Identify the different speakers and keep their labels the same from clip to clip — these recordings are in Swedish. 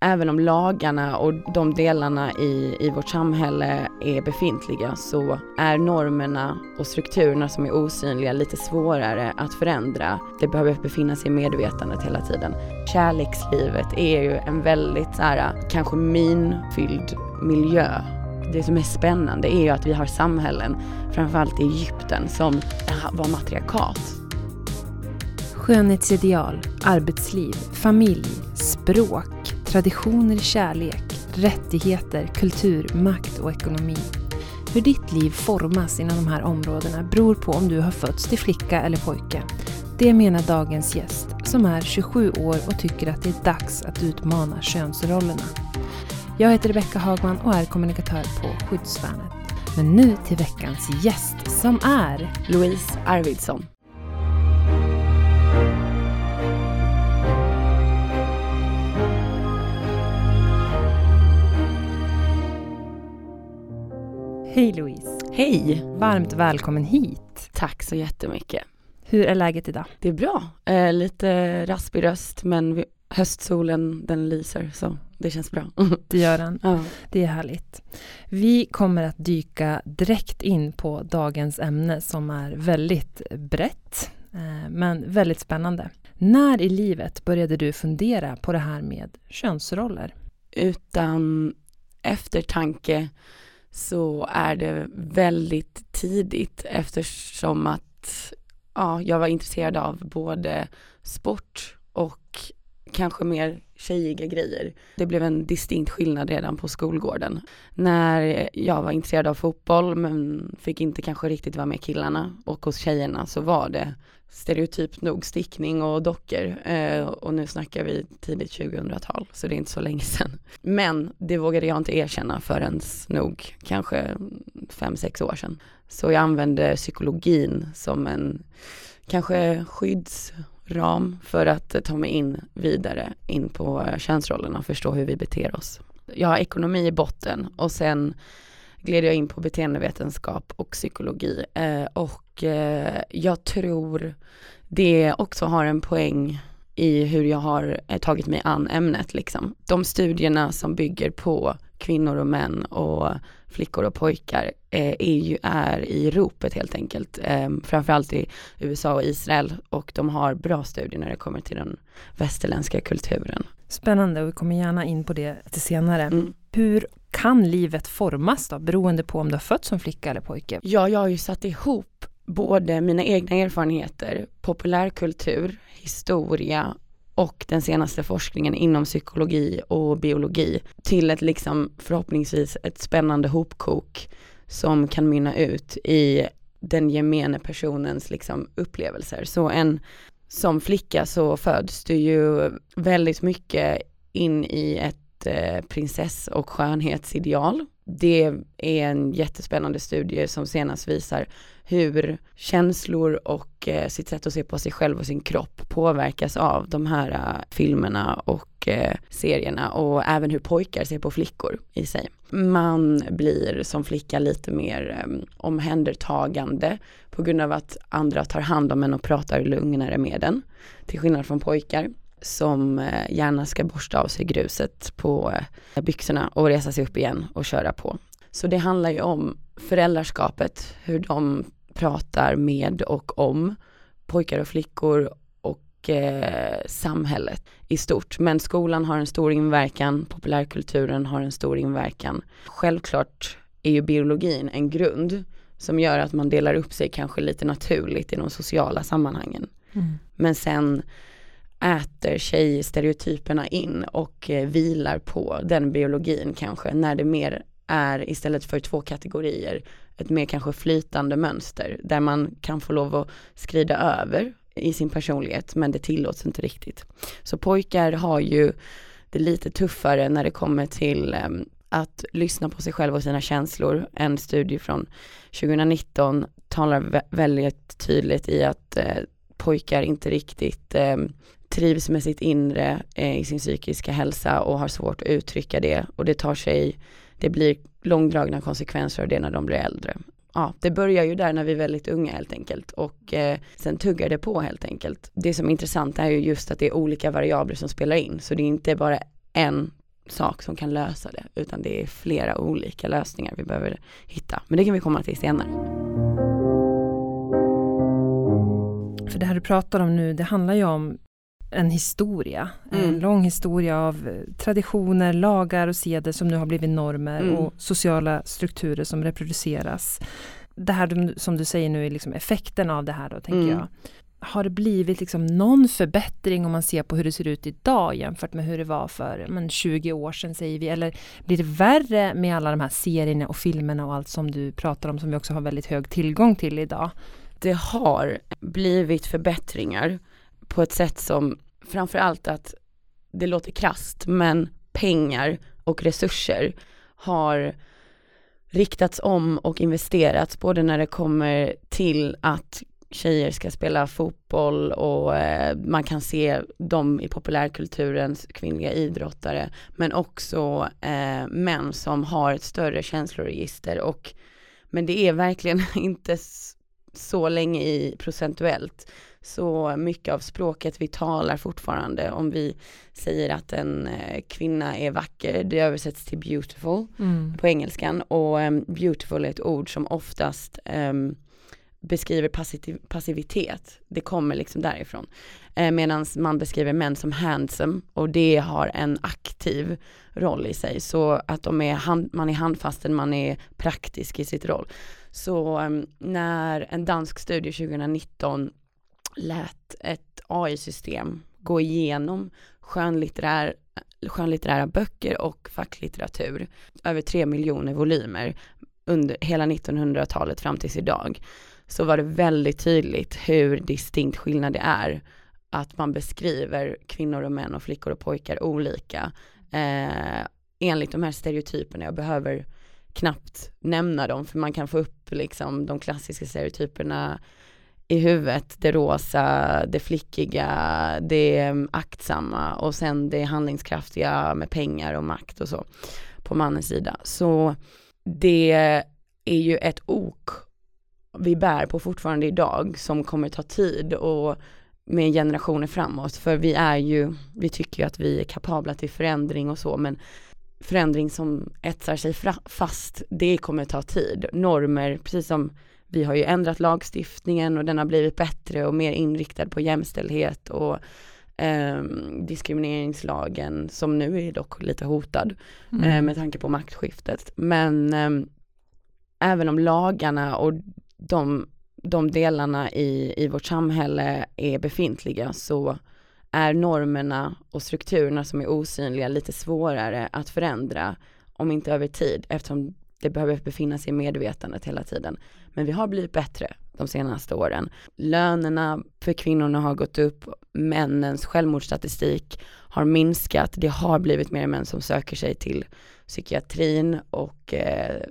Speaker 1: även om lagarna och de delarna i, i vårt samhälle är befintliga så är normerna och strukturerna som är osynliga lite svårare att förändra. Det behöver befinna sig i medvetandet hela tiden. Kärlekslivet är ju en väldigt så här, kanske minfylld miljö. Det som är spännande är ju att vi har samhällen, framförallt i Egypten, som var matriarkat.
Speaker 2: Skönhetsideal, arbetsliv, familj, språk traditioner, kärlek, rättigheter, kultur, makt och ekonomi. Hur ditt liv formas inom de här områdena beror på om du har fötts till flicka eller pojke. Det menar dagens gäst, som är 27 år och tycker att det är dags att utmana könsrollerna. Jag heter Rebecka Hagman och är kommunikatör på Skyddsvärnet. Men nu till veckans gäst som är
Speaker 1: Louise Arvidsson.
Speaker 2: Hej Louise!
Speaker 1: Hej!
Speaker 2: Varmt välkommen hit!
Speaker 1: Tack så jättemycket!
Speaker 2: Hur är läget idag?
Speaker 1: Det är bra. Eh, lite raspig röst men höstsolen den lyser så det känns bra.
Speaker 2: Det gör den. Ja. Det är härligt. Vi kommer att dyka direkt in på dagens ämne som är väldigt brett eh, men väldigt spännande. När i livet började du fundera på det här med könsroller?
Speaker 1: Utan eftertanke så är det väldigt tidigt eftersom att ja, jag var intresserad av både sport och kanske mer tjejiga grejer. Det blev en distinkt skillnad redan på skolgården. När jag var intresserad av fotboll men fick inte kanske riktigt vara med killarna och hos tjejerna så var det stereotypt nog stickning och dockor eh, och nu snackar vi tidigt 2000-tal så det är inte så länge sedan. Men det vågade jag inte erkänna förrän nog kanske fem sex år sedan. Så jag använde psykologin som en kanske skyddsram för att ta mig in vidare in på könsrollerna och förstå hur vi beter oss. Jag har ekonomi i botten och sen gled jag in på beteendevetenskap och psykologi eh, och eh, jag tror det också har en poäng i hur jag har eh, tagit mig an ämnet liksom. De studierna som bygger på kvinnor och män och flickor och pojkar är ju är i ropet helt enkelt. Framförallt i USA och Israel och de har bra studier när det kommer till den västerländska kulturen.
Speaker 2: Spännande och vi kommer gärna in på det lite senare. Mm. Hur kan livet formas då, beroende på om du har fötts som flicka eller pojke?
Speaker 1: Ja, jag har ju satt ihop både mina egna erfarenheter, populärkultur, historia och den senaste forskningen inom psykologi och biologi till ett liksom förhoppningsvis ett spännande hopkok som kan mynna ut i den gemene personens liksom upplevelser. Så en som flicka så föds du ju väldigt mycket in i ett prinsess och skönhetsideal. Det är en jättespännande studie som senast visar hur känslor och eh, sitt sätt att se på sig själv och sin kropp påverkas av de här eh, filmerna och eh, serierna och även hur pojkar ser på flickor i sig. Man blir som flicka lite mer ehm, omhändertagande på grund av att andra tar hand om en och pratar lugnare med en. Till skillnad från pojkar som uh, gärna ska borsta av sig gruset på byxorna och resa sig upp igen och köra på. Så det handlar ju om föräldraskapet, hur de pratar med och om pojkar och flickor och eh, samhället i stort. Men skolan har en stor inverkan, populärkulturen har en stor inverkan. Självklart är ju biologin en grund som gör att man delar upp sig kanske lite naturligt i de sociala sammanhangen. Mm. Men sen äter tjejstereotyperna in och eh, vilar på den biologin kanske när det mer är istället för två kategorier ett mer kanske flytande mönster där man kan få lov att skrida över i sin personlighet men det tillåts inte riktigt. Så pojkar har ju det lite tuffare när det kommer till ehm, att lyssna på sig själv och sina känslor. En studie från 2019 talar väldigt tydligt i att eh, pojkar inte riktigt ehm, trivs med sitt inre eh, i sin psykiska hälsa och har svårt att uttrycka det och det tar sig det blir långdragna konsekvenser av det när de blir äldre. Ja, det börjar ju där när vi är väldigt unga helt enkelt och eh, sen tuggar det på helt enkelt. Det som är intressant är ju just att det är olika variabler som spelar in så det är inte bara en sak som kan lösa det, utan det är flera olika lösningar vi behöver hitta. Men det kan vi komma till senare.
Speaker 2: För det här du pratar om nu, det handlar ju om en historia. Mm. En lång historia av eh, traditioner, lagar och seder som nu har blivit normer mm. och sociala strukturer som reproduceras. Det här som du säger nu är liksom effekten av det här då, tänker mm. jag. Har det blivit liksom någon förbättring om man ser på hur det ser ut idag jämfört med hur det var för men, 20 år sedan säger vi? Eller blir det värre med alla de här serierna och filmerna och allt som du pratar om som vi också har väldigt hög tillgång till idag?
Speaker 1: Det har blivit förbättringar på ett sätt som framförallt att det låter krast men pengar och resurser har riktats om och investerats både när det kommer till att tjejer ska spela fotboll och eh, man kan se dem i populärkulturens kvinnliga idrottare men också eh, män som har ett större känsloregister och men det är verkligen inte så länge i procentuellt så mycket av språket vi talar fortfarande om vi säger att en eh, kvinna är vacker, det översätts till beautiful mm. på engelskan och um, beautiful är ett ord som oftast um, beskriver passiv, passivitet, det kommer liksom därifrån. Eh, Medan man beskriver män som handsome och det har en aktiv roll i sig. Så att de är hand, man är handfasten, man är praktisk i sitt roll. Så um, när en dansk studie 2019 lät ett AI-system gå igenom skönlitterär, skönlitterära böcker och facklitteratur, över tre miljoner volymer under hela 1900-talet fram tills idag, så var det väldigt tydligt hur distinkt skillnad det är att man beskriver kvinnor och män och flickor och pojkar olika eh, enligt de här stereotyperna. Jag behöver knappt nämna dem för man kan få upp liksom de klassiska stereotyperna i huvudet, det rosa, det flickiga, det aktsamma och sen det handlingskraftiga med pengar och makt och så på mannens sida. Så det är ju ett ok vi bär på fortfarande idag som kommer ta tid och med generationer framåt för vi är ju, vi tycker ju att vi är kapabla till förändring och så men förändring som etsar sig fast, det kommer ta tid. Normer, precis som vi har ju ändrat lagstiftningen och den har blivit bättre och mer inriktad på jämställdhet och eh, diskrimineringslagen som nu är dock lite hotad mm. eh, med tanke på maktskiftet. Men eh, även om lagarna och de, de delarna i, i vårt samhälle är befintliga så är normerna och strukturerna som är osynliga lite svårare att förändra om inte över tid eftersom det behöver befinna sig i medvetandet hela tiden. Men vi har blivit bättre de senaste åren. Lönerna för kvinnorna har gått upp, männens självmordsstatistik har minskat, det har blivit mer män som söker sig till psykiatrin och eh,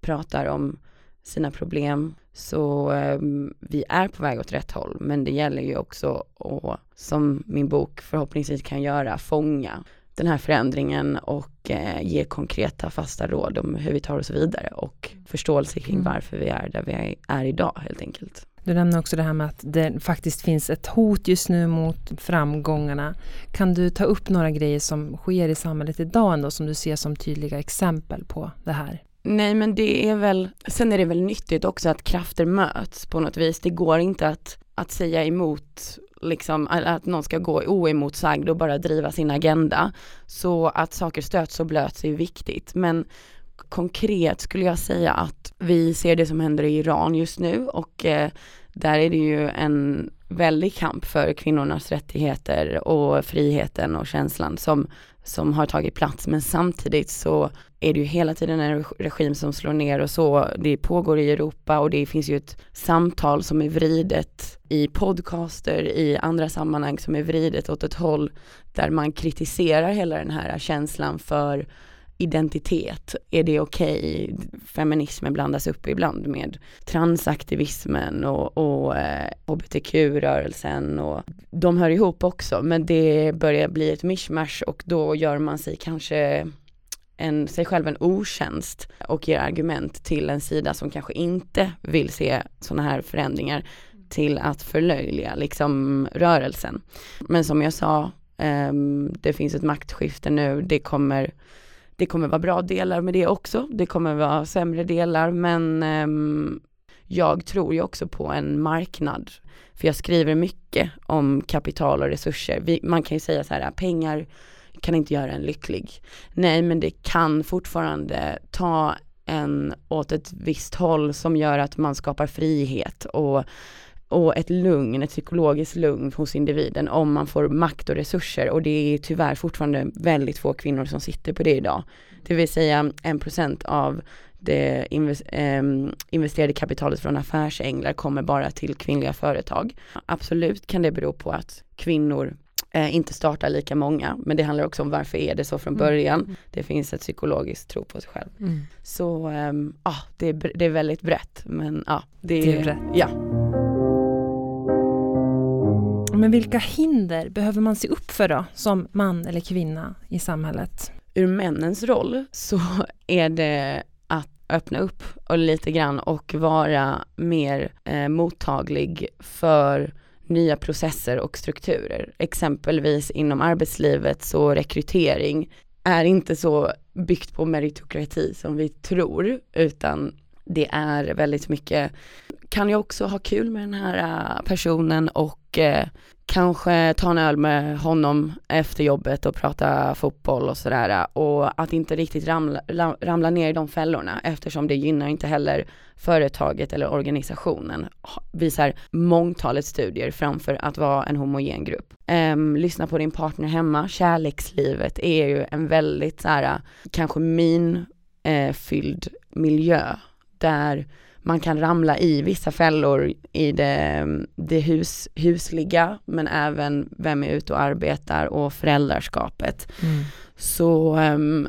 Speaker 1: pratar om sina problem. Så eh, vi är på väg åt rätt håll, men det gäller ju också att, som min bok förhoppningsvis kan göra, fånga den här förändringen och eh, ge konkreta fasta råd om hur vi tar oss vidare och förståelse kring mm. varför vi är där vi är idag helt enkelt.
Speaker 2: Du nämner också det här med att det faktiskt finns ett hot just nu mot framgångarna. Kan du ta upp några grejer som sker i samhället idag ändå som du ser som tydliga exempel på det här?
Speaker 1: Nej men det är väl, sen är det väl nyttigt också att krafter möts på något vis. Det går inte att, att säga emot liksom att någon ska gå oemotsagd och bara driva sin agenda. Så att saker stöts och blöts är viktigt. Men konkret skulle jag säga att vi ser det som händer i Iran just nu och eh, där är det ju en väldig kamp för kvinnornas rättigheter och friheten och känslan som, som har tagit plats. Men samtidigt så är det ju hela tiden en regim som slår ner och så. Det pågår i Europa och det finns ju ett samtal som är vridet i podcaster, i andra sammanhang som är vridet åt ett håll där man kritiserar hela den här känslan för identitet. Är det okej? Okay? Feminismen blandas upp ibland med transaktivismen och, och eh, hbtq-rörelsen och de hör ihop också men det börjar bli ett mishmash och då gör man sig kanske en, sig själv en otjänst och ger argument till en sida som kanske inte vill se sådana här förändringar till att förlöjliga liksom rörelsen. Men som jag sa Um, det finns ett maktskifte nu, det kommer, det kommer vara bra delar med det också, det kommer vara sämre delar men um, jag tror ju också på en marknad. För jag skriver mycket om kapital och resurser. Vi, man kan ju säga så här, pengar kan inte göra en lycklig. Nej men det kan fortfarande ta en åt ett visst håll som gör att man skapar frihet och, och ett lugn, ett psykologiskt lugn hos individen om man får makt och resurser och det är tyvärr fortfarande väldigt få kvinnor som sitter på det idag. Det vill säga en procent av det investerade kapitalet från affärsänglar kommer bara till kvinnliga företag. Absolut kan det bero på att kvinnor eh, inte startar lika många. Men det handlar också om varför är det så från mm. början. Mm. Det finns ett psykologiskt tro på sig själv. Mm. Så um, ah, det, är, det är väldigt brett. Men ja, det, det, är brett. Ja.
Speaker 2: Men vilka hinder behöver man se upp för då, som man eller kvinna i samhället?
Speaker 1: Ur männens roll så är det att öppna upp och lite grann och vara mer eh, mottaglig för nya processer och strukturer. Exempelvis inom arbetslivet så rekrytering är inte så byggt på meritokrati som vi tror utan det är väldigt mycket, kan jag också ha kul med den här äh, personen och eh, kanske ta en öl med honom efter jobbet och prata fotboll och sådär äh, och att inte riktigt ramla, ramla ner i de fällorna eftersom det gynnar inte heller företaget eller organisationen visar mångtalet studier framför att vara en homogen grupp. Um, lyssna på din partner hemma, kärlekslivet är ju en väldigt så här, kanske min eh, fylld miljö där man kan ramla i vissa fällor i det, det hus, husliga men även vem är ute och arbetar och föräldraskapet. Mm. Så um,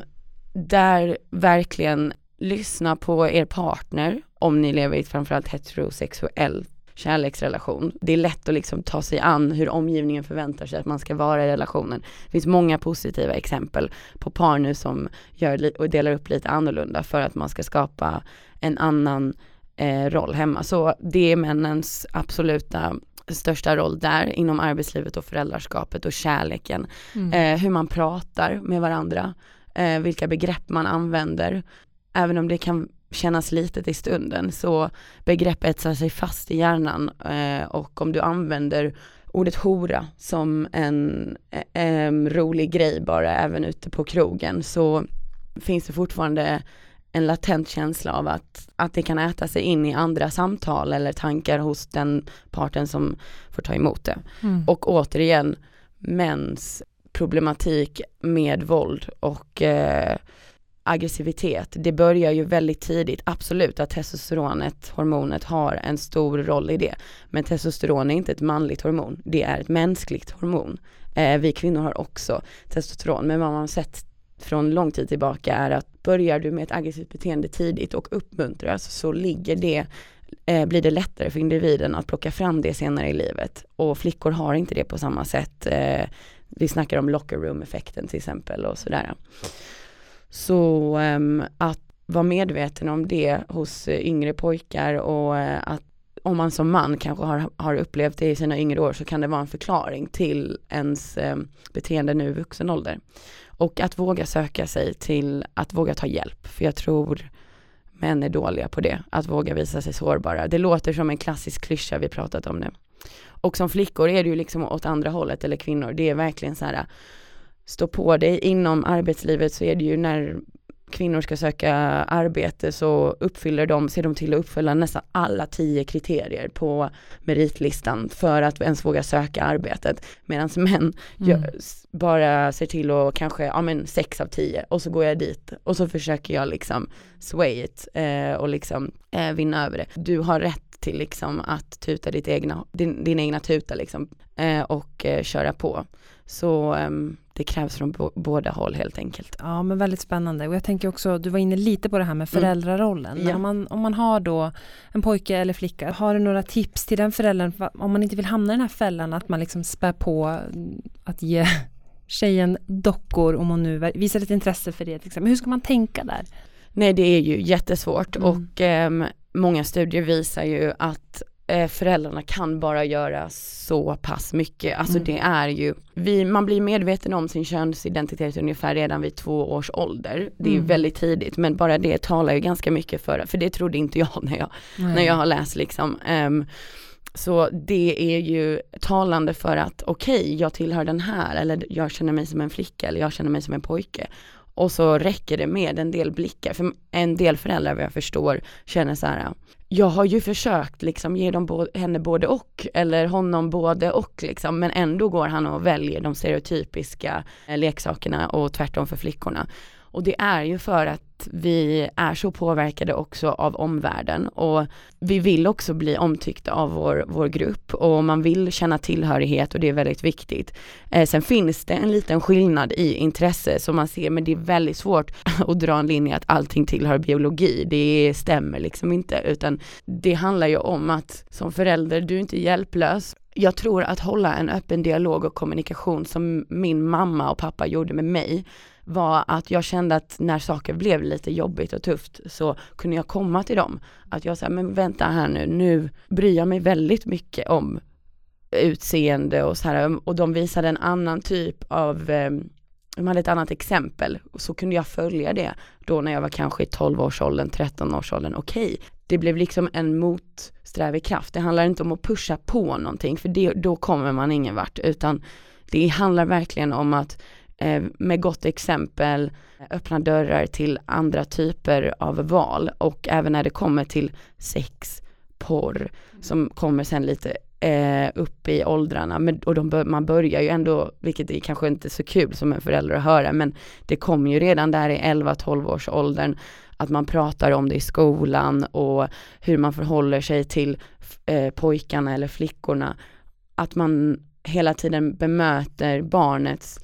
Speaker 1: där verkligen lyssna på er partner om ni lever i ett framförallt heterosexuellt kärleksrelation. Det är lätt att liksom ta sig an hur omgivningen förväntar sig att man ska vara i relationen. Det finns många positiva exempel på par nu som gör och delar upp lite annorlunda för att man ska skapa en annan eh, roll hemma. Så det är männens absoluta största roll där inom arbetslivet och föräldraskapet och kärleken. Mm. Eh, hur man pratar med varandra, eh, vilka begrepp man använder. Även om det kan kännas litet i stunden så begrepp etsar sig fast i hjärnan eh, och om du använder ordet hora som en eh, rolig grej bara även ute på krogen så finns det fortfarande en latent känsla av att, att det kan äta sig in i andra samtal eller tankar hos den parten som får ta emot det. Mm. Och återigen, mäns problematik med våld och eh, aggressivitet, det börjar ju väldigt tidigt, absolut att testosteronet, hormonet har en stor roll i det. Men testosteron är inte ett manligt hormon, det är ett mänskligt hormon. Eh, vi kvinnor har också testosteron, men vad man har sett från lång tid tillbaka är att börjar du med ett aggressivt beteende tidigt och uppmuntras så ligger det eh, blir det lättare för individen att plocka fram det senare i livet. Och flickor har inte det på samma sätt. Eh, vi snackar om locker room effekten till exempel och sådär. Så eh, att vara medveten om det hos eh, yngre pojkar och eh, att om man som man kanske har, har upplevt det i sina yngre år så kan det vara en förklaring till ens eh, beteende nu i vuxen ålder. Och att våga söka sig till att våga ta hjälp. För jag tror män är dåliga på det. Att våga visa sig sårbara. Det låter som en klassisk klyscha, vi pratat om det. Och som flickor är det ju liksom åt andra hållet, eller kvinnor. Det är verkligen så här, stå på dig inom arbetslivet så är det ju när kvinnor ska söka arbete så uppfyller de, ser de till att uppfylla nästan alla tio kriterier på meritlistan för att ens våga söka arbetet. Medan män mm. gör, bara ser till att kanske, ja men sex av tio och så går jag dit och så försöker jag liksom sway it eh, och liksom eh, vinna över det. Du har rätt till liksom att tuta ditt egna, din, din egna tuta liksom eh, och eh, köra på. Så um, det krävs från båda håll helt enkelt.
Speaker 2: Ja men väldigt spännande och jag tänker också, du var inne lite på det här med mm. föräldrarollen. Mm. Ja. om, man, om man har då en pojke eller flicka, har du några tips till den föräldern om man inte vill hamna i den här fällan att man liksom spär på att ge tjejen dockor om hon nu visar ett intresse för det till exempel. Hur ska man tänka där?
Speaker 1: Nej det är ju jättesvårt mm. och um, många studier visar ju att eh, föräldrarna kan bara göra så pass mycket. Alltså
Speaker 2: Mm.
Speaker 1: det är ju, vi, man blir medveten om sin könsidentitet ungefär redan vid två års ålder. Det är
Speaker 2: Mm.
Speaker 1: väldigt tidigt men bara det talar ju ganska mycket för, för det trodde inte jag när jag, när jag har läst liksom. Ehm, så det är ju talande för att okej, jag tillhör den här eller jag känner mig som en flicka eller jag känner mig som en pojke. Och så räcker det med en del blickar, för en del föräldrar vad jag förstår känner så här, jag har ju försökt liksom ge dem bo- henne både och, eller honom både och liksom, men ändå går han och väljer de stereotypiska eh, leksakerna och tvärtom för flickorna. Och det är ju för att vi är så påverkade också av omvärlden och vi vill också bli omtyckta av vår, vår grupp och man vill känna tillhörighet och det är väldigt viktigt. Eh, sen finns det en liten skillnad i intresse som man ser men det är väldigt svårt att dra en linje att allting tillhör biologi. Det stämmer liksom inte utan det handlar ju om att som förälder, du är inte hjälplös. Jag tror att hålla en öppen dialog och kommunikation som min mamma och pappa gjorde med mig var att jag kände att när saker blev lite jobbigt och tufft så kunde jag komma till dem. Att jag sa, men vänta här nu, nu bryr jag mig väldigt mycket om utseende och så här och de visade en annan typ av eh, de hade ett annat exempel och så kunde jag följa det då när jag var kanske i 12-årsåldern, 13-årsåldern, okej. Det blev liksom en motsträvig kraft. Det handlar inte om att pusha på någonting för det, då kommer man ingen vart utan det handlar verkligen om att med gott exempel öppna dörrar till andra typer av val och även när det kommer till sex, porr som kommer sen lite eh, upp i åldrarna men, och de man börjar ju ändå, vilket är kanske inte så kul som en förälder att höra men det kommer ju redan där i 11-12 års åldern att man pratar om det i skolan och hur man förhåller sig till eh, pojkarna eller flickorna. Att man hela tiden bemöter barnets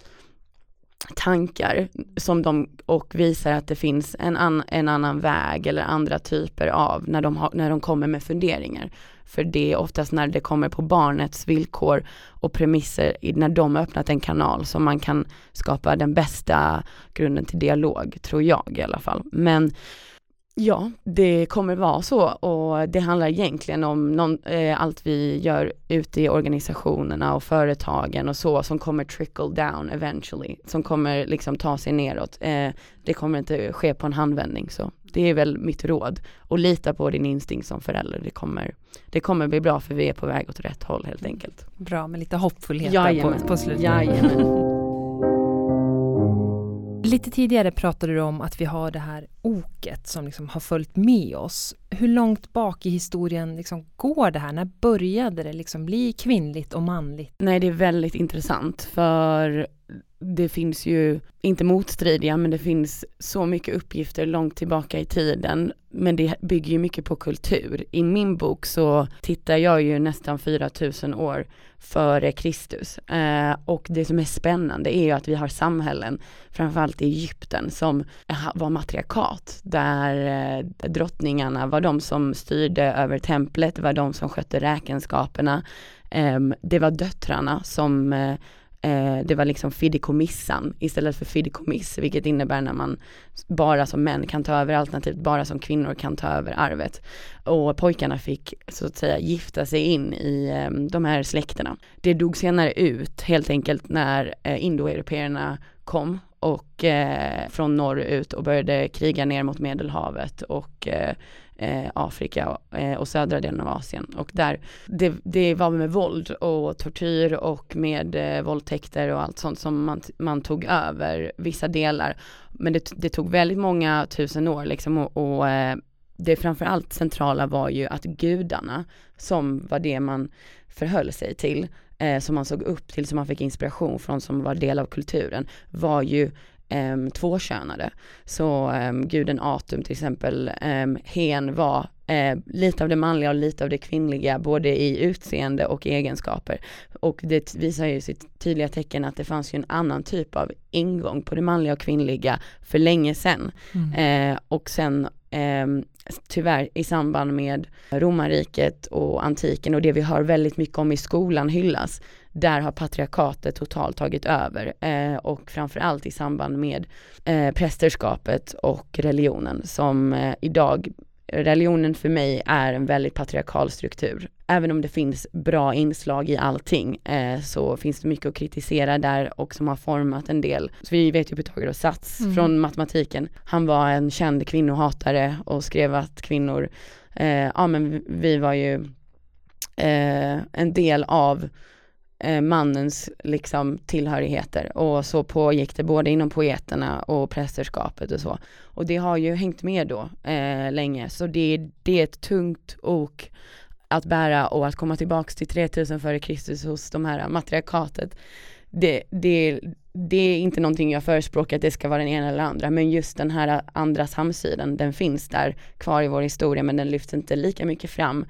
Speaker 1: tankar som de och visar att det finns en, an, en annan väg eller andra typer av när de, ha, när de kommer med funderingar. För det är oftast när det kommer på barnets villkor och premisser när de har öppnat en kanal som man kan skapa den bästa grunden till dialog, tror jag i alla fall. Men Ja, det kommer vara så och det handlar egentligen om någon, eh, allt vi gör ute i organisationerna och företagen och så som kommer trickle down eventually, som kommer liksom ta sig neråt. Eh, det kommer inte ske på en handvändning så det är väl mitt råd. Och lita på din instinkt som förälder, det kommer, det kommer bli bra för vi är på väg åt rätt håll helt enkelt.
Speaker 2: Bra med lite hoppfullhet på, på slutet.
Speaker 1: Jajamän.
Speaker 2: Lite tidigare pratade du om att vi har det här oket som liksom har följt med oss. Hur långt bak i historien liksom går det här? När började det liksom bli kvinnligt och manligt?
Speaker 1: Nej, det är väldigt intressant för det finns ju, inte motstridiga, men det finns så mycket uppgifter långt tillbaka i tiden. Men det bygger ju mycket på kultur. I min bok så tittar jag ju nästan 4000 år före Kristus. Eh, och det som är spännande är ju att vi har samhällen, framförallt i Egypten, som var matriarkat. Där eh, drottningarna var de som styrde över templet, var de som skötte räkenskaperna. Eh, det var döttrarna som eh, eh, det var liksom fideikommissan istället för fideikommiss, vilket innebär när man bara som män kan ta över alternativt bara som kvinnor kan ta över arvet. Och pojkarna fick så att säga gifta sig in i eh, de här släkterna. Det dog senare ut helt enkelt när eh, indoeuropeerna kom och eh, från norr ut och började kriga ner mot Medelhavet och eh, eh, Afrika eh, och södra delen av Asien. Och där, det, det var med våld och tortyr och med eh, våldtäkter och allt sånt som man, man tog över vissa delar. Men det, det tog väldigt många tusen år liksom och, och eh, det framförallt centrala var ju att gudarna, som var det man förhöll sig till, eh, som man såg upp till, som man fick inspiration från, som var del av kulturen, var ju um, tvåkönade. Så um, guden Atum till exempel, um, hen var eh, lite av det manliga och lite av det kvinnliga, både i utseende och egenskaper. Och det visar ju sitt tydliga tecken att det fanns ju en annan typ av ingång på det manliga och kvinnliga för länge sedan. Eh, och sen eh, tyvärr i samband med romarriket och antiken och det vi hör väldigt mycket om i skolan hyllas, där har patriarkatet totalt tagit över eh, och framförallt i samband med eh, prästerskapet och religionen som eh, idag Religionen för mig är en väldigt patriarkal struktur. även om det finns bra inslag i allting eh, så finns det mycket att kritisera där och som har format en del. Så vi vet ju Pythagoras sats mm. från matematiken. Han var en känd kvinnohatare och skrev att kvinnor, eh, ja men vi var ju eh, en del av Eh, mannens liksom tillhörigheter och så pågick det både inom poeterna och prästerskapet och så. Och det har ju hängt med då eh, länge så det, det är ett tungt ok att bära och att komma tillbaks till 3000 före Kristus hos de här matriarkatet. Det, det, det är inte någonting jag förespråkar att det ska vara den ena eller andra men just den här andra samsidan den finns där kvar i vår historia men den lyfts inte lika mycket fram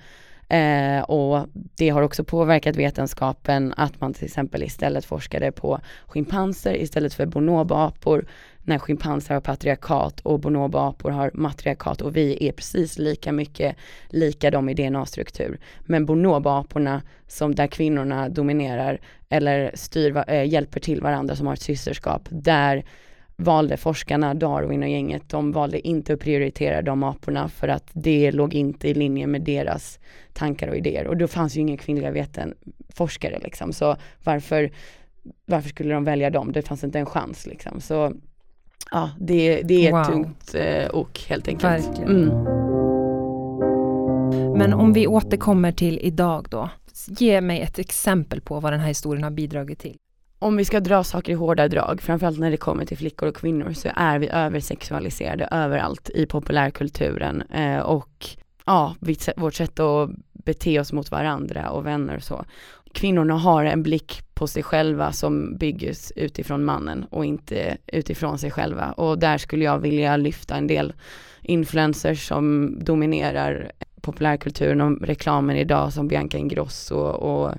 Speaker 1: Eh, och det har också påverkat vetenskapen att man till exempel istället forskade på schimpanser istället för bonobapor när schimpanser har patriarkat och bonobapor har matriarkat och vi är precis lika mycket lika dem i DNA-struktur. Men bonobaporna som där kvinnorna dominerar eller styr, eh, hjälper till varandra som har ett systerskap, där valde forskarna, Darwin och gänget, de valde inte att prioritera de aporna för att det låg inte i linje med deras tankar och idéer. Och då fanns ju inga kvinnliga veten forskare liksom. Så varför, varför skulle de välja dem? Det fanns inte en chans liksom. Så ja, det, det är wow. ett tungt eh, ok helt enkelt. Mm.
Speaker 2: Men om vi återkommer till idag då. Ge mig ett exempel på vad den här historien har bidragit till
Speaker 1: om vi ska dra saker i hårda drag, framförallt när det kommer till flickor och kvinnor, så är vi översexualiserade överallt i populärkulturen eh, och ja, vårt sätt att bete oss mot varandra och vänner och så. Kvinnorna har en blick på sig själva som byggs utifrån mannen och inte utifrån sig själva och där skulle jag vilja lyfta en del influencers som dominerar populärkulturen och reklamen idag som Bianca Ingrosso och, och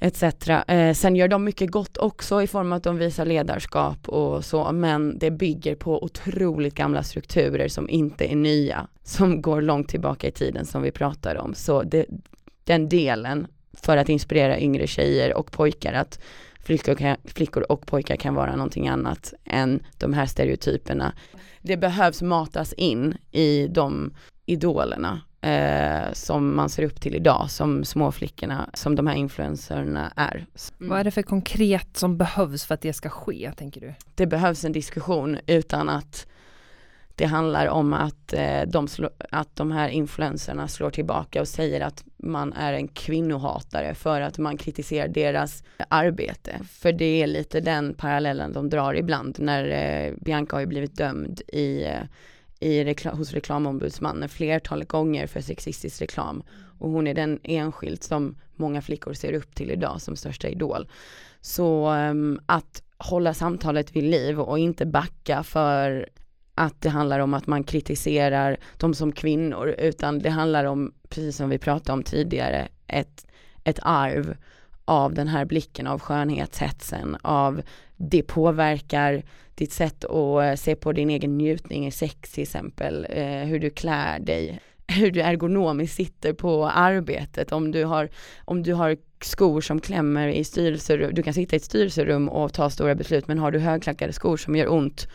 Speaker 1: etc. Eh, sen gör de mycket gott också i form av att de visar ledarskap och så, men det bygger på otroligt gamla strukturer som inte är nya, som går långt tillbaka i tiden som vi pratar om. Så det, den delen för att inspirera yngre tjejer och pojkar att flickor, kan, flickor och pojkar kan vara någonting annat än de här stereotyperna. Det behövs matas in i de idolerna eh, som man ser upp till idag, som småflickorna, som de här influencerna är.
Speaker 2: Mm. Vad är det för konkret som behövs för att det ska ske, tänker du?
Speaker 1: Det behövs en diskussion utan att det handlar om att, eh, de, slå, att de här influencerna slår tillbaka och säger att man är en kvinnohatare för att man kritiserar deras arbete. För det är lite den parallellen de drar ibland när eh, Bianca har ju blivit dömd i eh, i rekla hos reklamombudsmannen flertalet gånger för sexistisk reklam. Och hon är den enskilt som många flickor ser upp till idag som största idol. Så um, att hålla samtalet vid liv och inte backa för att det handlar om att man kritiserar dem som kvinnor utan det handlar om, precis som vi pratade om tidigare, ett, ett arv av den här blicken av skönhetshetsen, av det påverkar ditt sätt att eh, se på din egen njutning i sex till exempel, eh, hur du klär dig, hur du ergonomiskt sitter på arbetet, om du har, om du har skor som klämmer i styrelserum, du kan sitta i ett styrelserum och ta stora beslut men har du högklackade skor som gör ont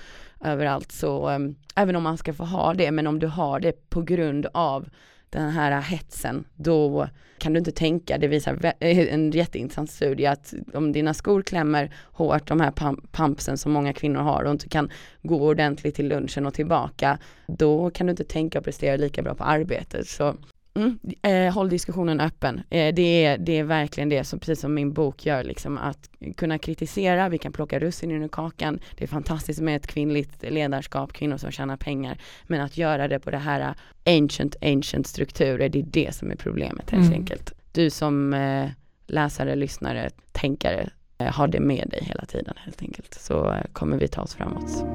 Speaker 1: överallt så, eh, även om man ska få ha det, men om du har det på grund av den här hetsen, då kan du inte tänka, det visar eh, en jätteintressant studie att om dina skor klämmer hårt, de här pumpsen som många kvinnor har och inte kan gå ordentligt till lunchen och tillbaka, då kan du inte tänka och prestera lika bra på arbetet. Så Mm, eh, håll diskussionen öppen. Eh, det, är, det är verkligen det som, precis som min bok gör, liksom, att kunna kritisera, vi kan plocka russinen ur kakan. Det är fantastiskt med ett kvinnligt ledarskap, kvinnor som tjänar pengar. Men att göra det på det här ancient, ancient strukturer, det är det som är problemet helt mm. enkelt. Du som eh, läsare, lyssnare, tänkare, eh, har det med dig hela tiden helt enkelt. Så eh, kommer vi ta oss framåt.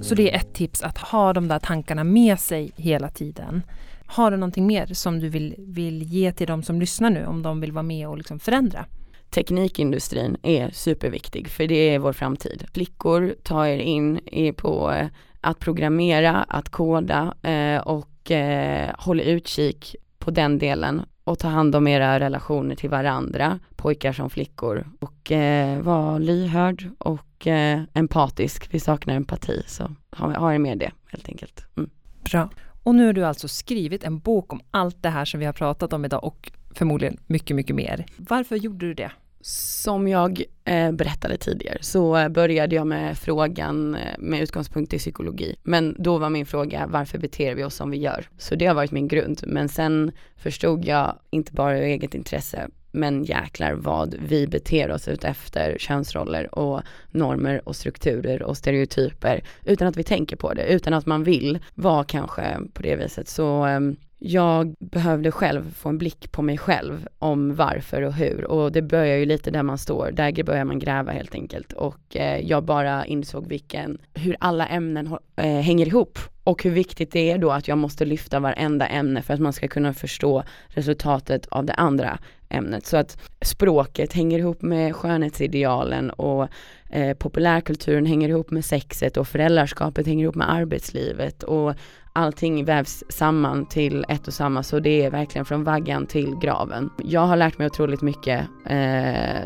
Speaker 2: Så det är ett tips att ha de där tankarna med sig hela tiden. Har du någonting mer som du vill, vill ge till de som lyssnar nu om de vill vara med och liksom förändra?
Speaker 1: Teknikindustrin är superviktig för det är vår framtid. Flickor tar er in på eh, att programmera, att koda eh, och eh, håll utkik på den delen och ta hand om era relationer till varandra, pojkar som flickor. Och eh, var lyhörd och eh, empatisk. Vi saknar empati, så ha, ha er med det helt enkelt. Mm.
Speaker 2: Bra. Och nu har du alltså skrivit en bok om allt det här som vi har pratat om idag och förmodligen mycket, mycket mer. Varför gjorde du det?
Speaker 1: Som jag eh, berättade tidigare så började jag med frågan eh, med utgångspunkt i psykologi. Men då var min fråga varför beter vi oss som vi gör? Så det har varit min grund. Men sen förstod jag inte bara ur eget intresse men jäklar vad vi beter oss ut efter könsroller och normer och strukturer och stereotyper utan att vi tänker på det, utan att man vill vara kanske på det viset. Så ehm, jag behövde själv få en blick på mig själv om varför och hur. Och det börjar ju lite där man står, där börjar man gräva helt enkelt. Och eh, jag bara insåg vilken, hur alla ämnen eh, hänger ihop. Och hur viktigt det är då att jag måste lyfta varenda ämne för att man ska kunna förstå resultatet av det andra ämnet. Så att språket hänger ihop med skönhetsidealen och eh, populärkulturen hänger ihop med sexet och föräldraskapet hänger ihop med arbetslivet. Och allting vävs samman till ett och samma så det är verkligen från vaggan till graven. Jag har lärt mig otroligt mycket eh,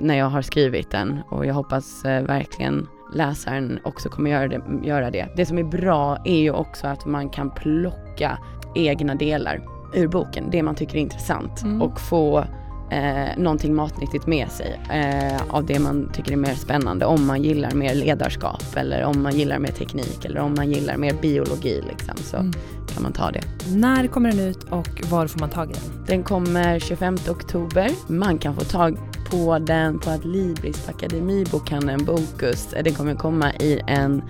Speaker 1: när jag har skrivit den och jag hoppas eh, verkligen läsaren också kommer göra det, göra det. Det som är bra är ju också att man kan plocka egna delar ur boken, det man tycker är intressant mm. och få eh, någonting matnyttigt med sig eh, av det man tycker är mer spännande. Om man gillar mer ledarskap eller om man gillar mer teknik eller om man gillar mer biologi liksom, så mm. kan man ta det.
Speaker 2: När kommer den ut och var får man tag i den?
Speaker 1: Den kommer 25 oktober. Man kan få tag på den på Adlibris, på Akademibokhandeln, Bokus. Den kommer komma i en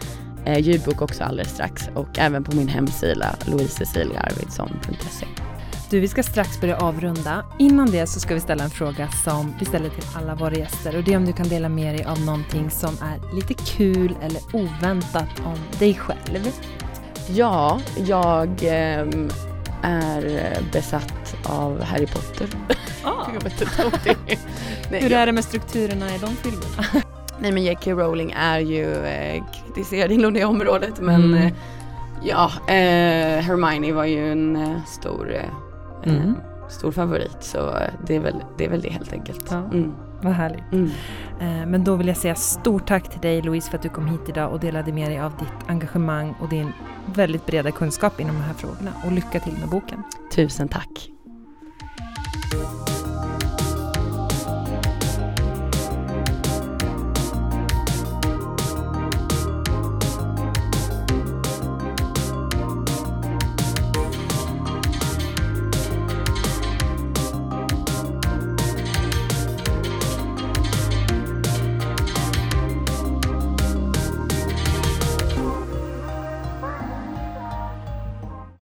Speaker 1: eh, ljudbok också alldeles strax och även på min hemsida louiseciliaarvidsson.se.
Speaker 2: Du, vi ska strax börja avrunda. Innan det så ska vi ställa en fråga som vi ställer till alla våra gäster och det är om du kan dela med dig av någonting som är lite kul eller oväntat om dig själv.
Speaker 1: Ja, jag eh, är besatt av Harry Potter.
Speaker 2: Ah. jag vet inte om det Nej, Hur är det med strukturerna i de filmerna?
Speaker 1: Nej men J.K. Rowling är ju eh, kritiserad inom det området men mm. eh, ja, eh, Hermione var ju en eh, stor eh, Mm. Eh, stor favorit så det är väl det, är väl det helt enkelt.
Speaker 2: Ja. Mm. Vad härligt. Mm. Eh, men då vill jag säga stort tack till dig Louise för att du kom hit idag och delade med dig av ditt engagemang och din väldigt breda kunskap inom de här frågorna. Och lycka till med boken.
Speaker 1: Tusen tack.